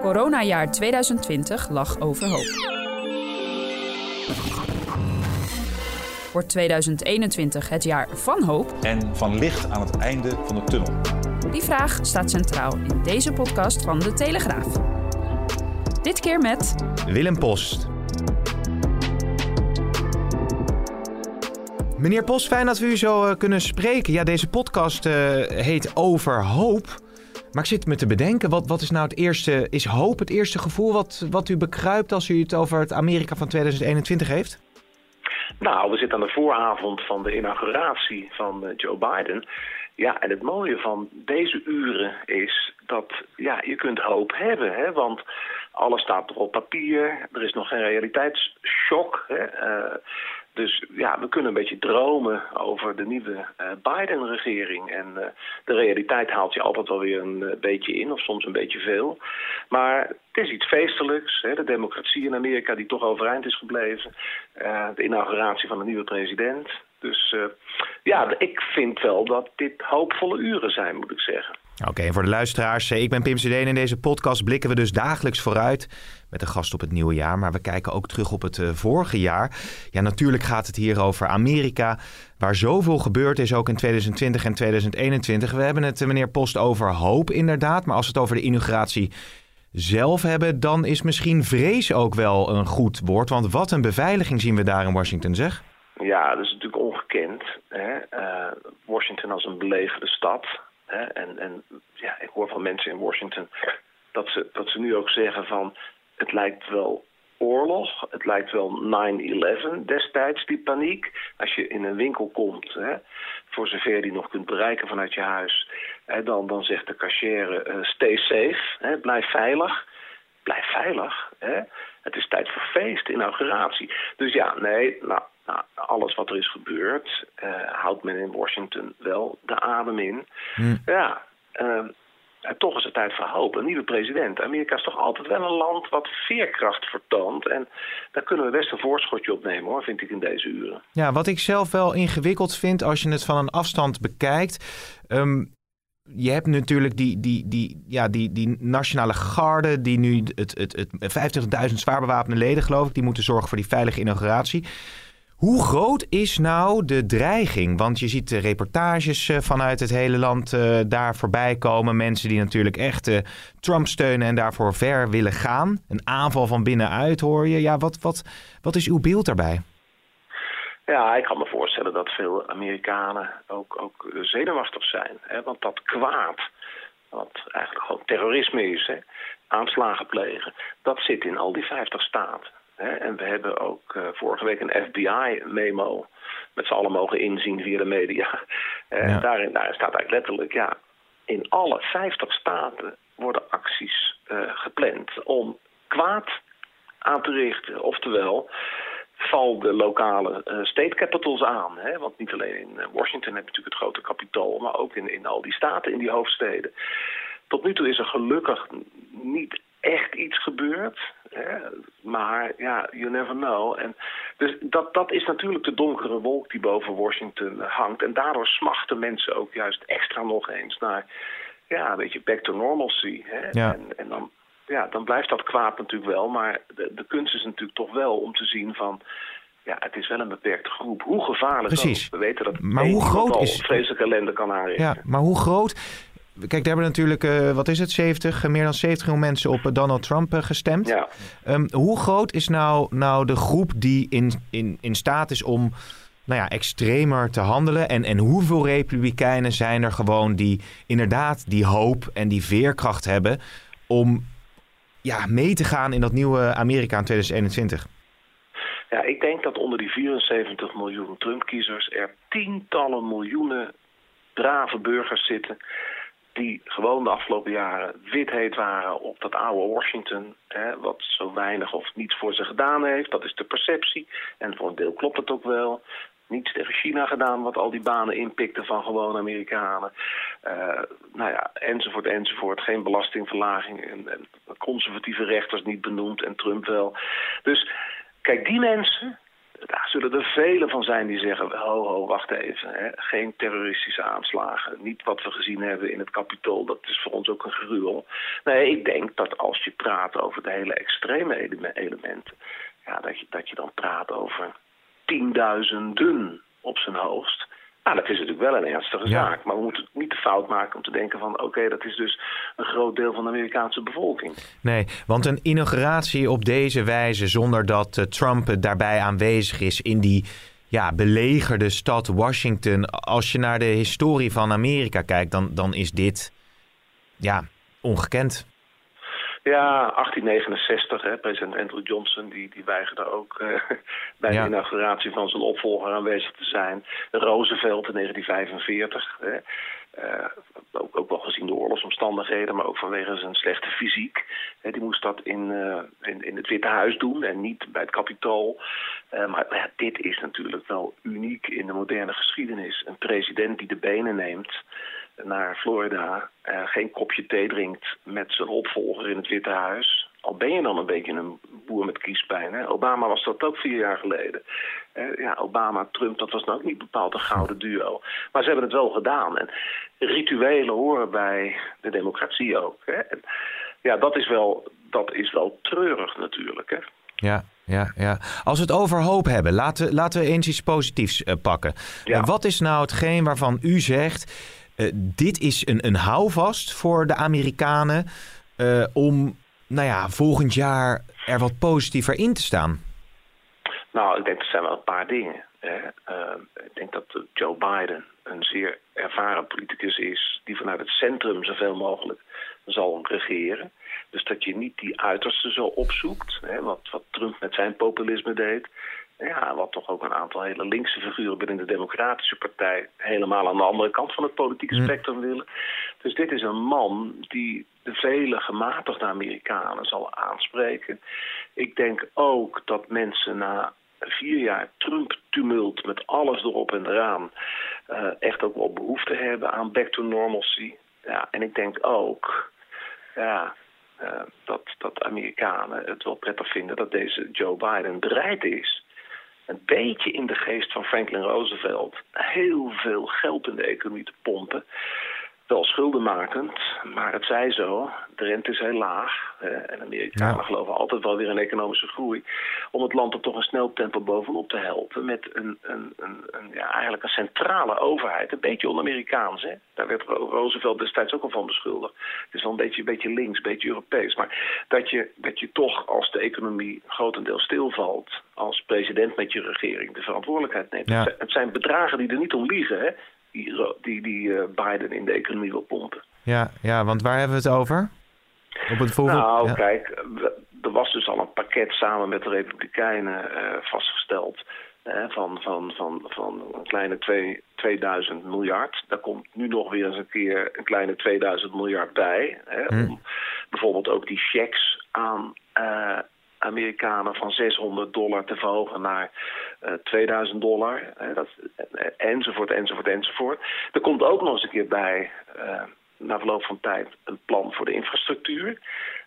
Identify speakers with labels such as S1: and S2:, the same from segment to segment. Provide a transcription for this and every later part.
S1: Coronajaar 2020 lag overhoop. Wordt 2021 het jaar van hoop?
S2: En van licht aan het einde van de tunnel.
S1: Die vraag staat centraal in deze podcast van De Telegraaf. Dit keer met
S3: Willem Post. Meneer Post, fijn dat we u zo eh, kunnen spreken. Ja, deze podcast eh, heet Over Hoop. Maar ik zit me te bedenken, wat, wat is nou het eerste... Is hoop het eerste gevoel wat, wat u bekruipt als u het over het Amerika van 2021 heeft?
S4: Nou, we zitten aan de vooravond van de inauguratie van eh, Joe Biden. Ja, en het mooie van deze uren is dat ja, je kunt hoop hebben. Hè? Want alles staat nog op papier. Er is nog geen realiteitsshock. Hè? Uh, dus ja, we kunnen een beetje dromen over de nieuwe uh, Biden-regering. En uh, de realiteit haalt je altijd wel weer een uh, beetje in, of soms een beetje veel. Maar het is iets feestelijks. Hè? De democratie in Amerika die toch overeind is gebleven. de inauguratie van een nieuwe president. Dus ja, ik vind wel dat dit hoopvolle uren zijn, moet ik zeggen.
S3: Oké, okay, voor de luisteraars, ik ben Pim CD en in deze podcast blikken we dus dagelijks vooruit met een gast op het nieuwe jaar. Maar we kijken ook terug op het uh, vorige jaar. Ja, natuurlijk gaat het hier over Amerika, waar zoveel gebeurd is, ook in 2020 en 2021. We hebben het, meneer Post, over hoop inderdaad. Maar als we het over de inauguratie zelf hebben, dan is misschien vrees ook wel een goed woord. Want wat een beveiliging zien we daar in Washington, zeg.
S4: Ja, dat is natuurlijk ongekend. Hè? Washington als een belevende stad. Hè? En, en ja, ik hoor van mensen in Washington dat ze, dat ze nu ook zeggen van... het lijkt wel oorlog, het lijkt wel 9-11 destijds, die paniek. Als je in een winkel komt, hè, voor zover je die nog kunt bereiken vanuit je huis... Hè, dan, dan zegt de cashier, uh, stay safe, hè, blijf veilig. Blijf veilig, hè. Het is tijd voor feest, inauguratie. Dus ja, nee, nou, nou, alles wat er is gebeurd, uh, houdt men in Washington wel de adem in.
S3: Hmm.
S4: Ja, uh, toch is het tijd voor hoop. Een nieuwe president. Amerika is toch altijd wel een land wat veerkracht vertoont. En daar kunnen we best een voorschotje op nemen, hoor, vind ik in deze uren.
S3: Ja, wat ik zelf wel ingewikkeld vind als je het van een afstand bekijkt. Um, je hebt natuurlijk die, die, die, ja, die, die nationale garde, die nu het, het, het 50.000 zwaar bewapende leden, geloof ik, die moeten zorgen voor die veilige inauguratie. Hoe groot is nou de dreiging? Want je ziet de reportages vanuit het hele land uh, daar voorbij komen. Mensen die natuurlijk echt Trump steunen en daarvoor ver willen gaan. Een aanval van binnenuit hoor je. Ja, wat, wat, wat is uw beeld daarbij?
S4: Ja, ik kan me voorstellen dat veel Amerikanen ook, ook zenuwachtig zijn. Hè? Want dat kwaad, wat eigenlijk gewoon terrorisme is, aanslagen plegen, dat zit in al die 50 staten. Hè? En we hebben ook uh, vorige week een FBI-memo met z'n allen mogen inzien via de media. Uh, ja. daarin, daarin staat eigenlijk letterlijk, ja, in alle 50 staten worden acties uh, gepland om kwaad aan te richten. Oftewel, val de lokale uh, state capitals aan. Hè? Want niet alleen in Washington heb je natuurlijk het grote kapitool, maar ook in, in al die staten, in die hoofdsteden. Tot nu toe is er gelukkig niet echt iets gebeurd. Hè? Maar ja, you never know. En dus dat, dat is natuurlijk de donkere wolk die boven Washington hangt. En daardoor smachten mensen ook juist extra nog eens naar ja, een beetje back to normalcy. Hè?
S3: Ja.
S4: En, en dan, ja, dan blijft dat kwaad natuurlijk wel. Maar de, de kunst is natuurlijk toch wel om te zien van... Ja, het is wel een beperkte groep. Hoe gevaarlijk
S3: Precies.
S4: ook. We weten dat
S3: maar hoe groot is
S4: vreselijke ellende kan aanrichten.
S3: Ja, maar hoe groot... Kijk, daar hebben natuurlijk, uh, wat is het, 70, meer dan 70 miljoen mensen op Donald Trump gestemd.
S4: Ja.
S3: Um, hoe groot is nou, nou de groep die in, in, in staat is om nou ja, extremer te handelen? En, en hoeveel republikeinen zijn er gewoon die inderdaad die hoop en die veerkracht hebben om ja, mee te gaan in dat nieuwe Amerika in 2021?
S4: Ja, ik denk dat onder die 74 miljoen Trump-kiezers er tientallen miljoenen brave burgers zitten die gewoon de afgelopen jaren wit heet waren op dat oude Washington, hè, wat zo weinig of niets voor ze gedaan heeft. Dat is de perceptie. En voor een deel klopt het ook wel. Niets tegen China gedaan, wat al die banen inpikte van gewone Amerikanen. Uh, nou ja, enzovoort, enzovoort. Geen belastingverlaging en, en conservatieve rechters niet benoemd en Trump wel. Dus kijk, die mensen, daar zullen er velen van zijn die zeggen: ho, ho, wacht even. Hè. Geen terroristische aanslagen. Niet wat we gezien hebben in het kapitool. Dat is voor ons ook een gruwel. Nee, ik denk dat als je praat over de hele extreme elementen. Ja, dat, je, dat je dan praat over tienduizenden op zijn hoogst. Nou, dat is natuurlijk wel een ernstige zaak. Maar we moeten niet de fout maken om te denken van... oké, dat is dus een groot deel van de Amerikaanse bevolking.
S3: Nee, want een inauguratie op deze wijze... zonder dat uh, Trump daarbij aanwezig is in die ja, belegerde stad Washington... als je naar de historie van Amerika kijkt... dan, dan is dit ja, ongekend.
S4: Ja, 1869, hè, president Andrew Johnson, die, die weigerde ook uh, bij de inauguratie van zijn opvolger aanwezig te zijn. Roosevelt in 1945, hè, uh, ook, ook wel gezien de oorlogsomstandigheden, maar ook vanwege zijn slechte fysiek. Hè, die moest dat in, uh, in, in, het Witte Huis doen en niet bij het Capitool. maar ja, dit is natuurlijk wel uniek in de moderne geschiedenis. Een president die de benen neemt naar Florida, uh, geen kopje thee drinkt met zijn opvolger in het Witte Huis. Al ben je dan een beetje een boer met kiespijn. Hè? Obama was dat ook vier jaar geleden. Uh, ja, Obama, Trump, dat was nou ook niet bepaald een gouden duo. Maar ze hebben het wel gedaan. En rituelen horen bij de democratie ook. Hè? En ja, dat is, wel, dat is wel treurig natuurlijk. Hè?
S3: Ja, ja, ja. Als we het over hoop hebben, laten, laten we eens iets positiefs uh, pakken. Ja. wat is nou hetgeen waarvan u zegt uh, dit is een, een houvast voor de Amerikanen uh, om nou ja, volgend jaar er wat positiever in te staan?
S4: Nou, ik denk dat zijn wel een paar dingen. Uh, ik denk dat Joe Biden een zeer ervaren politicus is die vanuit het centrum zoveel mogelijk zal regeren. Dus dat je niet die uiterste zo opzoekt, hè, wat, wat Trump met zijn populisme deed. Ja, wat toch ook een aantal hele linkse figuren binnen de Democratische Partij helemaal aan de andere kant van het politieke spectrum willen. Dus dit is een man die de vele gematigde Amerikanen zal aanspreken. Ik denk ook dat mensen na vier jaar Trump-tumult met alles erop en eraan uh, echt ook wel behoefte hebben aan back to normalcy. Ja, en ik denk ook ja, uh, dat, dat Amerikanen het wel prettig vinden dat deze Joe Biden bereid is een beetje in de geest van Franklin Roosevelt heel veel geld in de economie te pompen. Wel schuldenmakend, maar het zij zo. De rente is heel laag. Eh, en Amerikanen ja. geloven altijd wel weer in economische groei. Om het land er toch een snel tempo bovenop te helpen. Met een, een, een, een ja, eigenlijk een centrale overheid. Een beetje on-Amerikaans. Hè? Daar werd Roosevelt destijds ook al van beschuldigd. Het is wel een beetje, een beetje links, een beetje Europees. Maar dat je, dat je toch, als de economie grotendeels stilvalt. als president met je regering de verantwoordelijkheid neemt. Ja. Het zijn bedragen die er niet om liegen. Hè? Die, die, die uh, Biden in de economie wil pompen.
S3: Ja, ja, want waar hebben we het over?
S4: Op het voorbeeld, nou, ja. kijk, er was dus al een pakket samen met de Republikeinen uh, vastgesteld. Van, van, van, van een kleine twee, 2000 miljard. Daar komt nu nog weer eens een keer een kleine 2000 miljard bij. Hè, hmm. Om bijvoorbeeld ook die checks aan uh, Amerikanen van 600 dollar te verhogen naar 2000 dollar. Dat, enzovoort, enzovoort, enzovoort. Er komt ook nog eens een keer bij na verloop van tijd een plan voor de infrastructuur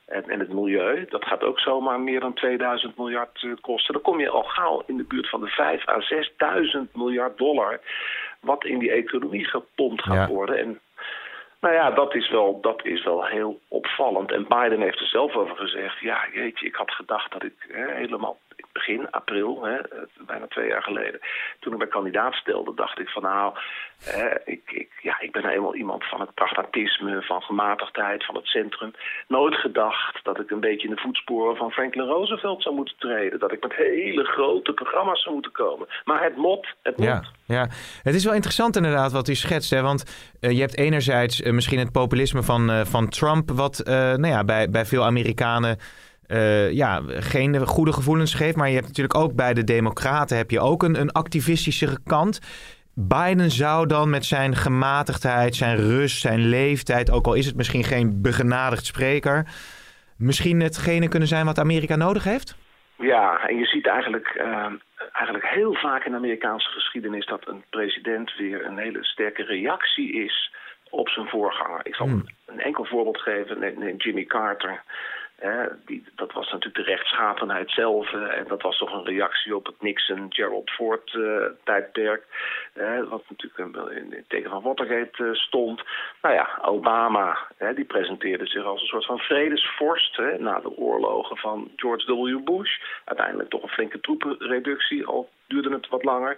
S4: en, en, het milieu. Dat gaat ook zomaar meer dan 2000 miljard uh, kosten. Dan kom je al gauw in de buurt van de 5 à 6000 miljard dollar... wat in die economie gepompt gaat ja. worden. En nou ja, dat is, wel, dat is wel heel opvallend. En Biden heeft er zelf over gezegd... ja, jeetje, ik had gedacht dat ik helemaal begin april, hè, bijna twee jaar geleden, toen ik mijn kandidaat stelde, dacht ik van nou, ik, ik, ja, ik ben nou eenmaal iemand van het pragmatisme, van gematigdheid, van het centrum. Nooit gedacht dat ik een beetje in de voetsporen van Franklin Roosevelt zou moeten treden. Dat ik met hele grote programma's zou moeten komen. Maar het mot, het mot.
S3: Ja, ja. het is wel interessant inderdaad wat u schetst. Hè? Want uh, je hebt enerzijds uh, misschien het populisme van, uh, van Trump, wat nou ja, bij, bij veel Amerikanen uh, ja, geen goede gevoelens geeft. Maar je hebt natuurlijk ook bij de Democraten heb je ook een, een activistische kant. Biden zou dan met zijn gematigdheid, zijn rust, zijn leeftijd, ook al is het misschien geen begenadigd spreker, misschien hetgene kunnen zijn wat Amerika nodig heeft?
S4: Ja, en je ziet eigenlijk, uh, eigenlijk heel vaak in de Amerikaanse geschiedenis dat een president weer een hele sterke reactie is op zijn voorganger. Ik zal hmm. een enkel voorbeeld geven. Neem Jimmy Carter die, dat was natuurlijk de rechtschapenheid zelf. en dat was toch een reactie op het Nixon-Gerald Ford-tijdperk. wat natuurlijk in teken van Watergate uh, stond. Nou ja, Obama die presenteerde zich als een soort van vredesvorst. na de oorlogen van George W. Bush. Uiteindelijk toch een flinke troepenreductie, al duurde het wat langer.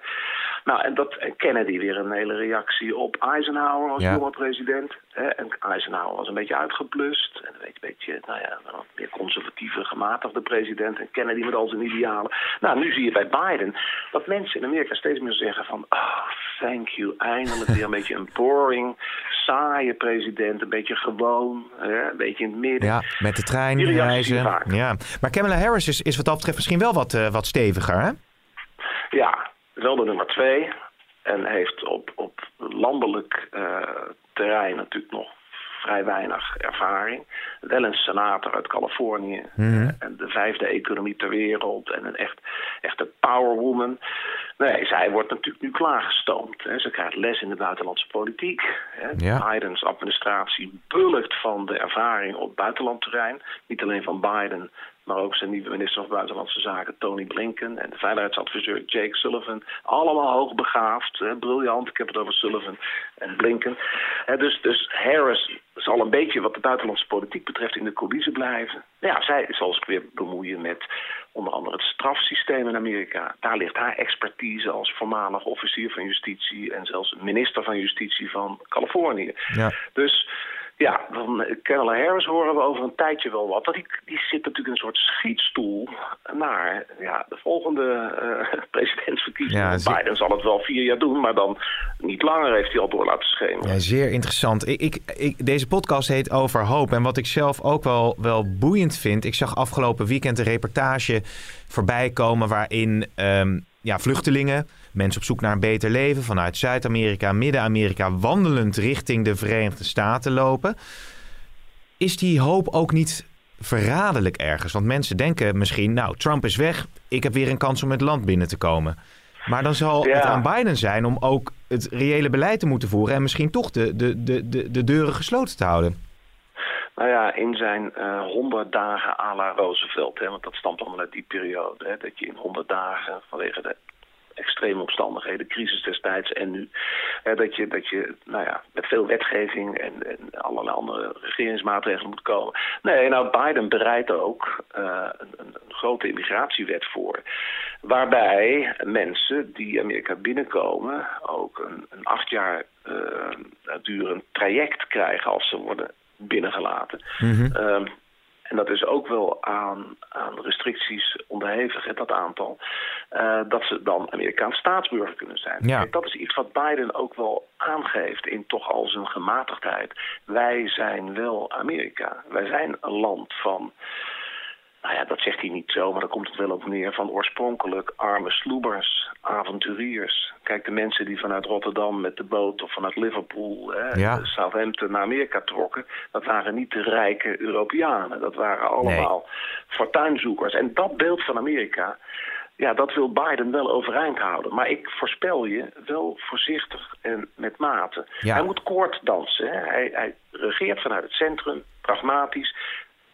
S4: Nou, en dat Kennedy weer een hele reactie op Eisenhower als jonge president. Hè? En Eisenhower was een beetje uitgeblust. En een beetje, nou ja, een meer conservatieve, gematigde president. En Kennedy met al zijn idealen. Nou, nu zie je bij Biden dat mensen in Amerika steeds meer zeggen van... Oh, thank you, eindelijk weer een beetje een boring, saaie president. Een beetje gewoon, hè? een beetje in het midden.
S3: Ja, met de trein reizen. Ja. Maar Kamala Harris is, is wat dat betreft misschien wel wat, uh, wat steviger, hè?
S4: Ja, wel de nummer twee. En heeft op, op landelijk uh, terrein natuurlijk nog vrij weinig ervaring. Wel een senator uit Californië. Mhm. En de vijfde economie ter wereld. En een echt, echte powerwoman. Nee, zij wordt natuurlijk nu klaargestoomd. Hè. Ze krijgt les in de buitenlandse politiek. Hè. Ja. Bidens administratie bulkt van de ervaring op buitenlandterrein. Niet alleen van Biden, maar ook zijn nieuwe minister van Buitenlandse Zaken Tony Blinken en de veiligheidsadviseur Jake Sullivan. Allemaal hoogbegaafd, hè, briljant. Ik heb het over Sullivan en Blinken. dus, dus Harris zal een beetje wat de buitenlandse politiek betreft in de coulissen blijven. Ja, zij zal zich weer bemoeien met onder andere het strafsysteem in Amerika. Daar ligt haar expertise als voormalig officier van justitie en zelfs minister van justitie van Californië. Ja. Dus ja, van Kamala Harris horen we over een tijdje wel wat. Want die, die zit natuurlijk in een soort schietstoel naar ja, de volgende uh, presidentsverkiezingen. Ja, Biden zal het wel vier jaar doen, maar dan niet langer heeft hij al door laten schemeren.
S3: Ja, zeer interessant. Ik, ik, ik, deze podcast heet Over Hoop. En wat ik zelf ook wel, wel boeiend vind... Ik zag afgelopen weekend een reportage voorbij komen waarin um, ja, vluchtelingen mensen op zoek naar een beter leven vanuit Zuid-Amerika, Midden-Amerika, wandelend richting de Verenigde Staten lopen. Is die hoop ook niet verraderlijk ergens? Want mensen denken misschien, nou, Trump is weg, ik heb weer een kans om het land binnen te komen. Maar dan zal het aan Biden zijn om ook het reële beleid te moeten voeren en misschien toch de, de, de, de, de deuren gesloten te houden.
S4: Nou ja, in zijn uh, eh, 100 dagen à la Roosevelt, hè, want dat stamt allemaal uit die periode. Hè, dat je in 100 dagen vanwege de extreme omstandigheden, crisis destijds en nu. dat, je, dat je nou ja, met veel wetgeving en, en allerlei andere regeringsmaatregelen moet komen. Nee, nou Biden bereidt ook uh, een, een, grote immigratiewet voor. Waarbij mensen die Amerika binnenkomen ook een, een acht jaar uh, durend traject krijgen als ze worden binnengelaten. Mm en dat is ook wel aan, aan restricties onderhevig, dat aantal, uh, dat ze dan Amerikaans staatsburger kunnen zijn. Ja. dat is iets wat Biden ook wel aangeeft in toch al zijn gematigdheid. Wij zijn wel Amerika. Wij zijn een land van nou ja, dat zegt hij niet zo, maar daar komt het wel op neer. Van oorspronkelijk arme sloebers, avonturiers. Kijk, de mensen die vanuit Rotterdam met de boot of vanuit Liverpool, hè, Southampton naar Amerika trokken. Dat waren niet de rijke Europeanen. Dat waren allemaal nee. fortuinzoekers. En dat beeld van Amerika, ja, dat wil Biden wel overeind houden. Maar ik voorspel je wel voorzichtig en met mate. Hij moet koord dansen. Hè. Hij, hij regeert vanuit het centrum, pragmatisch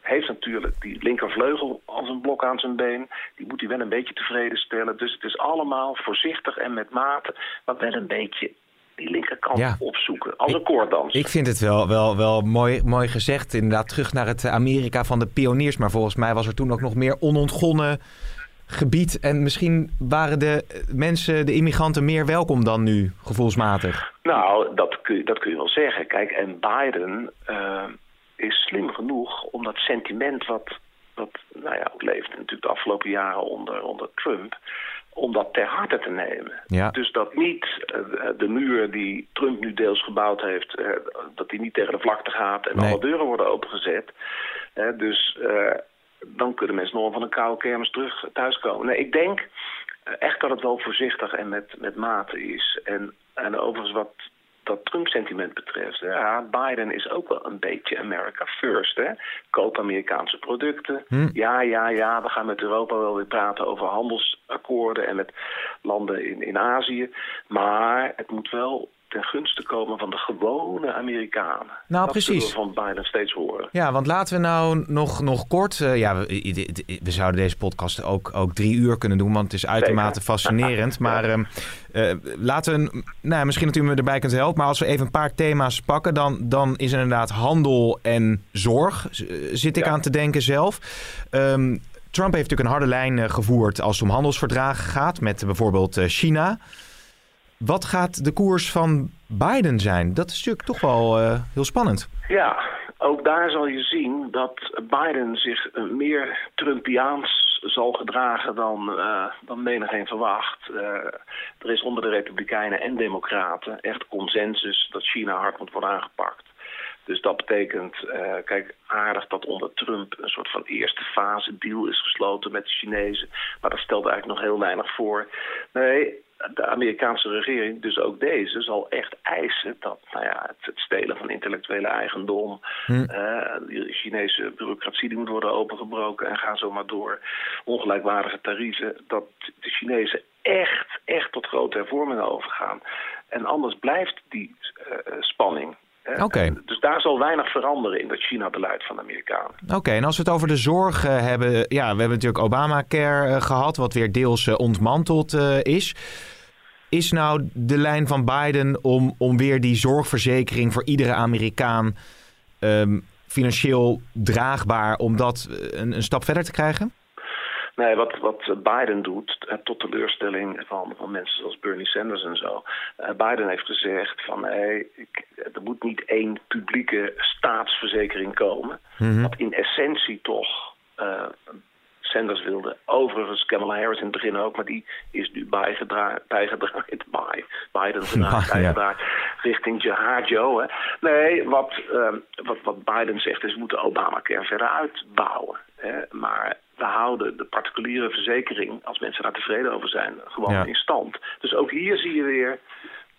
S4: heeft natuurlijk die linkervleugel als een blok aan zijn been. Die moet hij wel een beetje tevreden stellen. Dus het is allemaal voorzichtig en met mate, maar wel een beetje die linkerkant opzoeken. Als een koorddans.
S3: Ik vind het wel, wel, wel mooi, mooi gezegd. Inderdaad, terug naar het Amerika van de pioniers. Maar volgens mij was er toen ook nog meer onontgonnen gebied. En misschien waren de mensen, de immigranten, meer welkom dan nu, gevoelsmatig.
S4: Nou, dat kun, dat kun je wel zeggen. Kijk, en Biden. Uh, is slim genoeg om dat sentiment wat, wat nou ja, leeft natuurlijk de afgelopen jaren onder, onder Trump, om dat ter harte te nemen. Ja. Dus dat niet uh, de muur die Trump nu deels gebouwd heeft, uh, dat die niet tegen de vlakte gaat en alle deuren worden opengezet. Uh, dus dan kunnen mensen nog van een koude kermis terug thuiskomen. Nee, ik denk echt dat het wel voorzichtig en met, met mate is. En En overigens wat dat Trump-sentiment betreft, ja, Biden is ook wel een beetje America first. Hè? Koop Amerikaanse producten.
S3: Hm.
S4: Ja, ja, ja, we gaan met Europa wel weer praten over handelsakkoorden en met landen in, in Azië. Maar het moet wel ten gunste komen van de gewone Amerikanen.
S3: Nou,
S4: dat
S3: precies.
S4: zullen we van Biden steeds horen.
S3: Ja, want laten we nou nog, nog kort... eh, ja, we, we zouden deze podcast ook, ook drie uur kunnen doen... want het is uitermate
S4: Zeker.
S3: fascinerend. Maar ehm, eh, laten we... Nou, misschien dat u me erbij kunt helpen... maar als we even een paar thema's pakken... dan, dan is inderdaad handel en zorg, z- zit ik
S4: Ja.
S3: aan te denken zelf. Ehm, Trump heeft natuurlijk een harde lijn eh, gevoerd... als het om handelsverdragen gaat... met bijvoorbeeld eh, China... Wat gaat de koers van Biden zijn? Dat is natuurlijk toch wel eh, heel spannend.
S4: Ja, ook daar zal je zien dat Biden zich eh, meer Trumpiaans zal gedragen dan, eh dan menigeen verwacht. Er is onder de Republikeinen en Democraten echt consensus dat China hard moet worden aangepakt. Dus dat betekent, eh, kijk, aardig dat onder Trump een soort van eerste fase deal is gesloten met de Chinezen. Maar dat stelt eigenlijk nog heel weinig voor. Nee, de Amerikaanse regering, dus ook deze, zal echt eisen dat nou ja, het, het stelen van intellectuele eigendom,
S3: Hm.
S4: eh, de Chinese bureaucratie die moet worden opengebroken en ga zo maar door, ongelijkwaardige tarieven, dat de Chinezen echt, echt tot grote hervormingen overgaan. En anders blijft die eh, spanning. Dus daar zal weinig veranderen in dat China-beleid van de Amerikanen.
S3: Oké, en als we het over de zorg eh, hebben... Ja, we hebben natuurlijk Obamacare eh, gehad... wat weer deels eh, ontmanteld is. Is nou de lijn van Biden om, om weer die zorgverzekering... voor iedere Amerikaan ehm, financieel draagbaar... om dat een, een stap verder te krijgen?
S4: Nee, wat, wat Biden doet, eh, tot teleurstelling van, van mensen zoals Bernie Sanders en zo. eh, Biden heeft gezegd van hey, ik, er moet niet één publieke staatsverzekering komen.
S3: Mhm.
S4: Wat in essentie toch eh, Sanders wilde. Overigens Kamala Harris in het begin ook, maar die is nu bijgedra- bijgedraaid. Bij, Biden gedraaid, bijgedraaid richting Jihad Joe. Hè. Nee, wat, wat, wat Biden zegt is we moeten Obamacare verder uitbouwen. Hè. Maar we houden de particuliere verzekering, als mensen daar tevreden over zijn, gewoon
S3: Ja.
S4: in stand. Dus ook hier zie je weer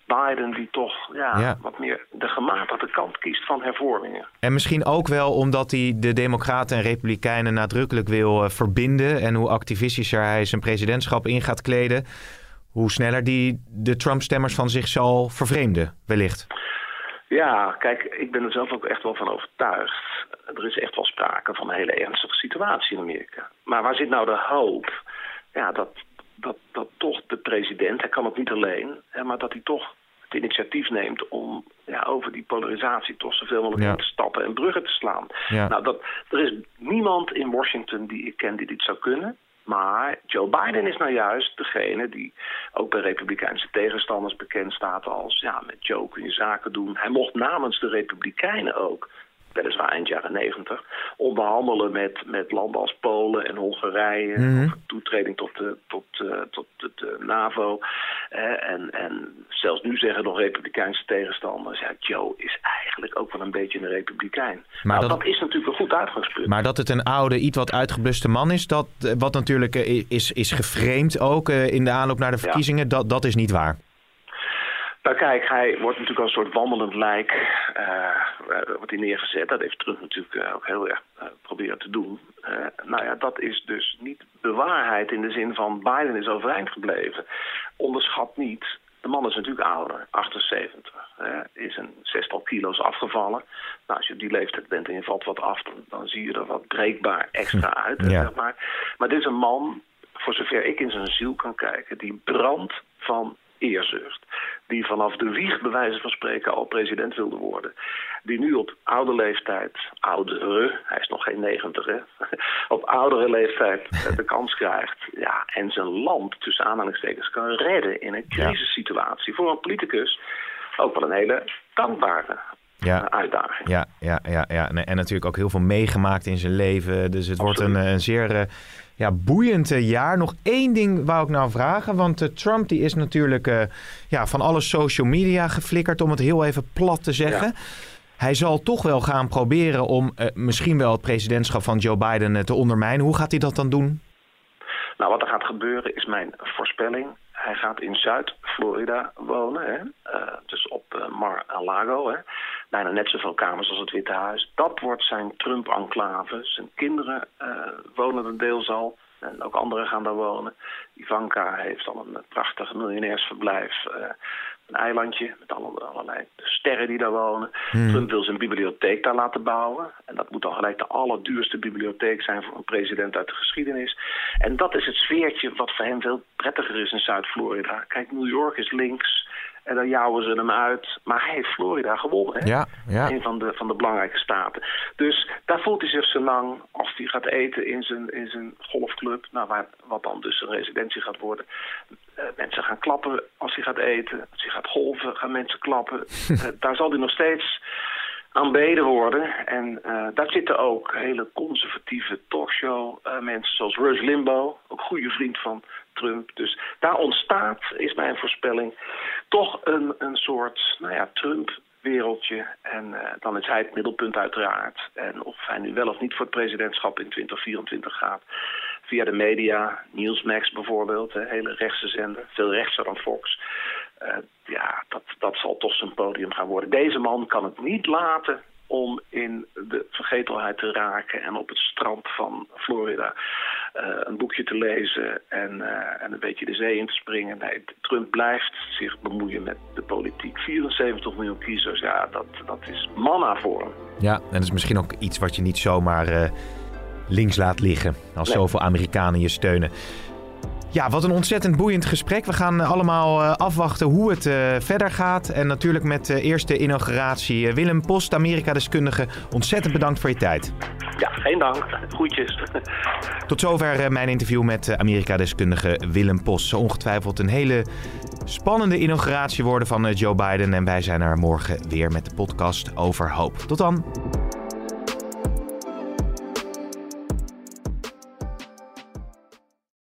S4: Biden die toch ja,
S3: Ja.
S4: wat meer de gematigde kant kiest van hervormingen.
S3: En misschien ook wel omdat hij de Democraten en Republikeinen nadrukkelijk wil eh, verbinden. En hoe activistischer hij zijn presidentschap in gaat kleden. Hoe sneller die de Trump-stemmers van zich zal vervreemden, wellicht.
S4: Ja, kijk, ik ben er zelf ook echt wel van overtuigd. Er is echt wel sprake van een hele ernstige situatie in Amerika. Maar waar zit nou de hoop? Ja, dat, dat, dat toch de president, hij kan het niet alleen, hè, maar dat hij toch het initiatief neemt om ja, over die polarisatie toch zoveel mogelijk
S3: Ja.
S4: te stappen en bruggen te slaan.
S3: Ja.
S4: Nou, dat, er is niemand in Washington die ik ken die dit zou kunnen. Maar Joe Biden is nou juist degene die ook bij Republikeinse tegenstanders bekend staat als... ja, met Joe kun je zaken doen. Hij mocht namens de Republikeinen ook, weliswaar eind jaren negentig... onderhandelen met, met landen als Polen en Hongarije...
S3: Mhm.
S4: toetreding tot de, tot, eh, tot de, de NAVO. Eh, en, en zelfs nu zeggen nog Republikeinse tegenstanders... ja, Joe is eigenlijk ook wel een beetje een Republikein.
S3: Maar
S4: nou,
S3: dat-
S4: dat is natuurlijk een goed uitgangspunt.
S3: Maar dat het een oude, iets wat uitgebluste man is, dat, eh, wat natuurlijk eh, is, is geframed ook in de aanloop naar de verkiezingen, dat, dat is niet waar.
S4: Nou kijk, hij wordt natuurlijk als een soort wandelend lijk eh, wordt hij neergezet. Dat heeft Trump natuurlijk eh, ook heel erg eh, proberen te doen. Nou ja, dat is dus niet de waarheid in de zin van Biden is overeind gebleven. Onderschat niet, de man is natuurlijk ouder, 78. eh, is een zestal kilo's afgevallen. Nou, als je op die leeftijd bent en je valt wat af, dan, dan zie je er wat breekbaar extra uit.
S3: Ja.
S4: Zeg maar. maar dit is een man, voor zover ik in zijn ziel kan kijken, die brandt van eerzucht. Die vanaf de wieg, bij wijze van spreken, al president wilde worden. Die nu op oude leeftijd, oudere, hij is nog geen negentig hè, op oudere leeftijd eh, de kans krijgt. Ja, en zijn land, tussen aanhalingstekens, kan redden in een crisissituatie. Voor een politicus ook wel een hele dankbare
S3: Ja.
S4: uitdaging.
S3: Ja, ja, ja, ja. En, en natuurlijk ook heel veel meegemaakt in zijn leven. Dus het wordt een, een zeer eh, ja, boeiend eh, jaar. Nog één ding wou ik nou vragen. Want eh, Trump die is natuurlijk ja, van alle social media geflikkerd, om het heel even plat te zeggen. Hij zal toch wel gaan proberen om misschien wel het presidentschap van Joe Biden te ondermijnen. Hoe gaat hij dat dan doen?
S4: Nou, wat er gaat gebeuren is mijn voorspelling. Hij gaat in Zuid-Florida wonen, hè? dus op Mar-a-Lago. Bijna net zoveel kamers als het Witte Huis. Dat wordt zijn Trump-enclave. Zijn kinderen wonen er deels al. En ook anderen gaan daar wonen. Ivanka heeft al een prachtig miljonairsverblijf. Uh, een eilandje met allerlei sterren die daar wonen. Hmm. Trump wil zijn bibliotheek daar laten bouwen. En dat moet dan gelijk de allerduurste bibliotheek zijn voor een president uit de geschiedenis. En dat is het sfeertje wat voor hem veel prettiger is in Zuid-Florida. Kijk, New York is links. En dan jouwen ze hem uit. Maar hij heeft Florida gewonnen. Hè?
S3: Ja, ja.
S4: Een van de, van de belangrijke staten. Dus daar voelt hij zich zo lang als hij gaat eten in zijn, in zijn golfclub. Nou, waar, wat dan dus een residentie gaat worden. Uh, mensen gaan klappen als hij gaat eten. Als hij gaat golven, gaan mensen klappen. uh, daar zal hij nog steeds aanbeden worden. En uh, daar zitten ook hele conservatieve talkshow mensen zoals Rush Limbaugh. Ook goede vriend van Trump. Dus daar ontstaat, is mijn voorspelling, toch een, een soort nou ja, Trump-wereldje. En uh, dan is hij het middelpunt uiteraard. En of hij nu wel of niet voor het presidentschap in 2024 gaat. Via de media, Newsmax bijvoorbeeld, een hele rechtse zender. Veel rechtser dan Fox. Uh, ja, dat, dat zal toch zijn podium gaan worden. Deze man kan het niet laten om in de vergetelheid te raken en op het strand van Florida een boekje te lezen en, uh, en een beetje de zee in te springen. Nee, Trump blijft zich bemoeien met de politiek. 74 miljoen kiezers, ja, dat, dat is manna voor hem.
S3: Ja, en dat is misschien ook iets wat je niet zomaar uh, links laat liggen als nee. zoveel Amerikanen je steunen. Ja, wat een ontzettend boeiend gesprek. We gaan allemaal afwachten hoe het verder gaat. En natuurlijk met de eerste inauguratie. Willem Post, Amerika-deskundige, ontzettend bedankt voor je tijd.
S4: Ja, geen dank. Groetjes.
S3: Tot zover uh, mijn interview met Amerika-deskundige Willem Post. Zo ongetwijfeld een hele spannende inauguratie worden van Joe Biden. En wij zijn er morgen weer met de podcast over hoop. Tot dan.